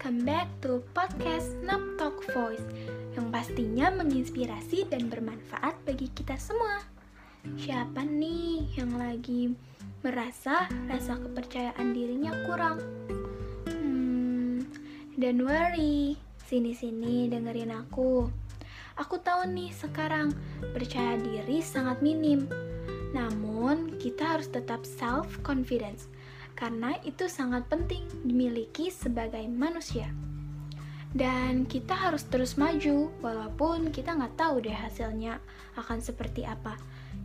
welcome back to podcast Nap Talk Voice yang pastinya menginspirasi dan bermanfaat bagi kita semua. Siapa nih yang lagi merasa rasa kepercayaan dirinya kurang? Hmm, don't worry, sini-sini dengerin aku. Aku tahu nih sekarang percaya diri sangat minim. Namun, kita harus tetap self confidence karena itu sangat penting dimiliki sebagai manusia. Dan kita harus terus maju, walaupun kita nggak tahu deh hasilnya akan seperti apa.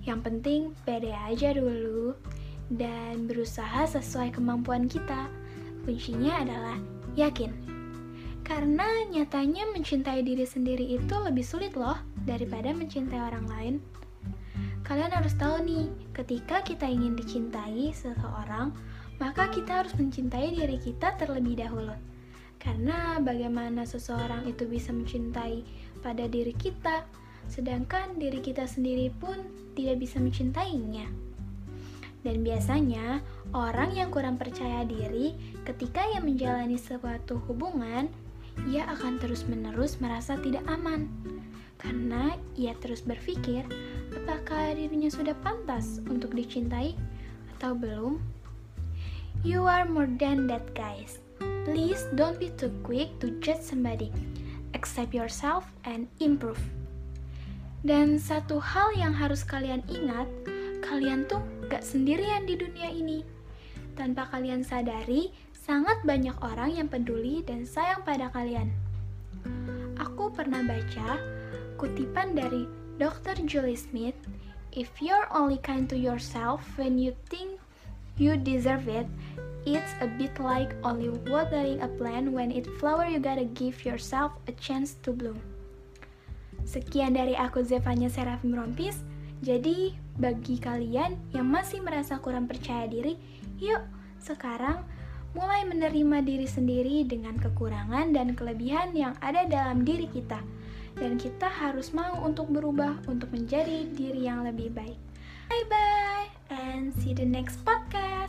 Yang penting pede aja dulu dan berusaha sesuai kemampuan kita. Kuncinya adalah yakin. Karena nyatanya mencintai diri sendiri itu lebih sulit loh daripada mencintai orang lain. Kalian harus tahu nih, ketika kita ingin dicintai seseorang, maka kita harus mencintai diri kita terlebih dahulu. Karena bagaimana seseorang itu bisa mencintai pada diri kita, sedangkan diri kita sendiri pun tidak bisa mencintainya. Dan biasanya, orang yang kurang percaya diri ketika ia menjalani suatu hubungan, ia akan terus-menerus merasa tidak aman. Karena ia terus berpikir, apakah dirinya sudah pantas untuk dicintai atau belum? You are more than that, guys. Please don't be too quick to judge somebody. Accept yourself and improve. Dan satu hal yang harus kalian ingat, kalian tuh gak sendirian di dunia ini. Tanpa kalian sadari, sangat banyak orang yang peduli dan sayang pada kalian. Aku pernah baca kutipan dari Dr. Julie Smith, If you're only kind to yourself when you think you deserve it. It's a bit like only watering a plant when it flower you gotta give yourself a chance to bloom. Sekian dari aku Zevanya Serafim Rompis. Jadi bagi kalian yang masih merasa kurang percaya diri, yuk sekarang mulai menerima diri sendiri dengan kekurangan dan kelebihan yang ada dalam diri kita. Dan kita harus mau untuk berubah untuk menjadi diri yang lebih baik. Bye bye and see you the next podcast.